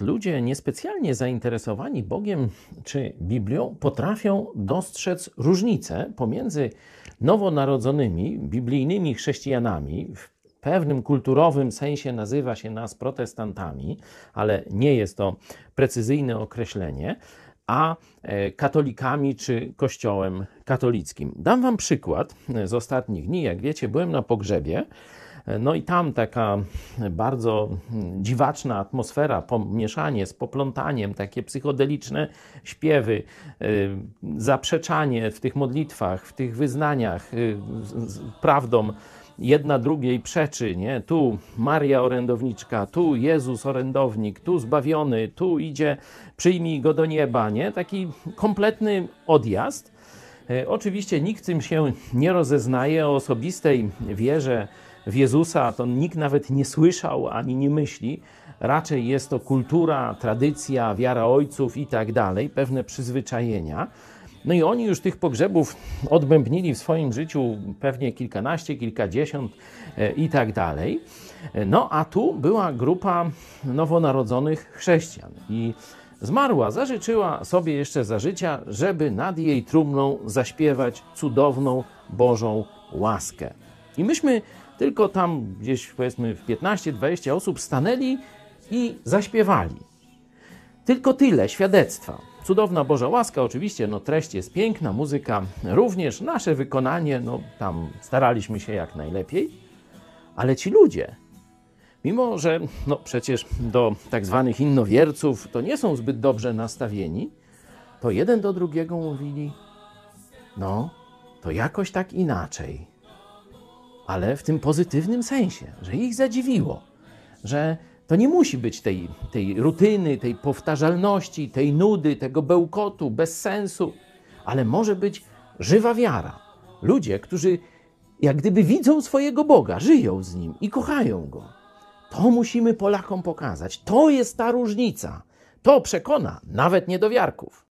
Ludzie niespecjalnie zainteresowani Bogiem czy Biblią potrafią dostrzec różnicę pomiędzy nowonarodzonymi, biblijnymi chrześcijanami. W pewnym kulturowym sensie nazywa się nas protestantami, ale nie jest to precyzyjne określenie, a e, katolikami czy kościołem katolickim. Dam Wam przykład z ostatnich dni. Jak wiecie, byłem na pogrzebie. No i tam taka bardzo dziwaczna atmosfera, pomieszanie z poplątaniem, takie psychodeliczne śpiewy, y, zaprzeczanie w tych modlitwach, w tych wyznaniach y, prawdą jedna drugiej przeczy, nie? Tu Maria orędowniczka, tu Jezus orędownik, tu zbawiony, tu idzie, przyjmij go do nieba, nie? Taki kompletny odjazd. E, oczywiście nikt tym się nie rozeznaje o osobistej wierze w Jezusa, to nikt nawet nie słyszał ani nie myśli. Raczej jest to kultura, tradycja, wiara ojców i tak dalej, pewne przyzwyczajenia. No i oni już tych pogrzebów odbębnili w swoim życiu pewnie kilkanaście, kilkadziesiąt e, i tak dalej. No a tu była grupa nowonarodzonych chrześcijan i zmarła, zażyczyła sobie jeszcze za życia, żeby nad jej trumną zaśpiewać cudowną Bożą łaskę. I myśmy tylko tam gdzieś powiedzmy w 15-20 osób stanęli i zaśpiewali. Tylko tyle świadectwa. Cudowna Boża łaska, oczywiście, no treść jest piękna, muzyka również, nasze wykonanie, no tam staraliśmy się jak najlepiej, ale ci ludzie, mimo że no przecież do tak zwanych innowierców to nie są zbyt dobrze nastawieni, to jeden do drugiego mówili, no to jakoś tak inaczej ale w tym pozytywnym sensie, że ich zadziwiło, że to nie musi być tej, tej rutyny, tej powtarzalności, tej nudy, tego bełkotu, bez sensu, ale może być żywa wiara. Ludzie, którzy jak gdyby widzą swojego Boga, żyją z nim i kochają go. To musimy Polakom pokazać. To jest ta różnica. To przekona nawet niedowiarków.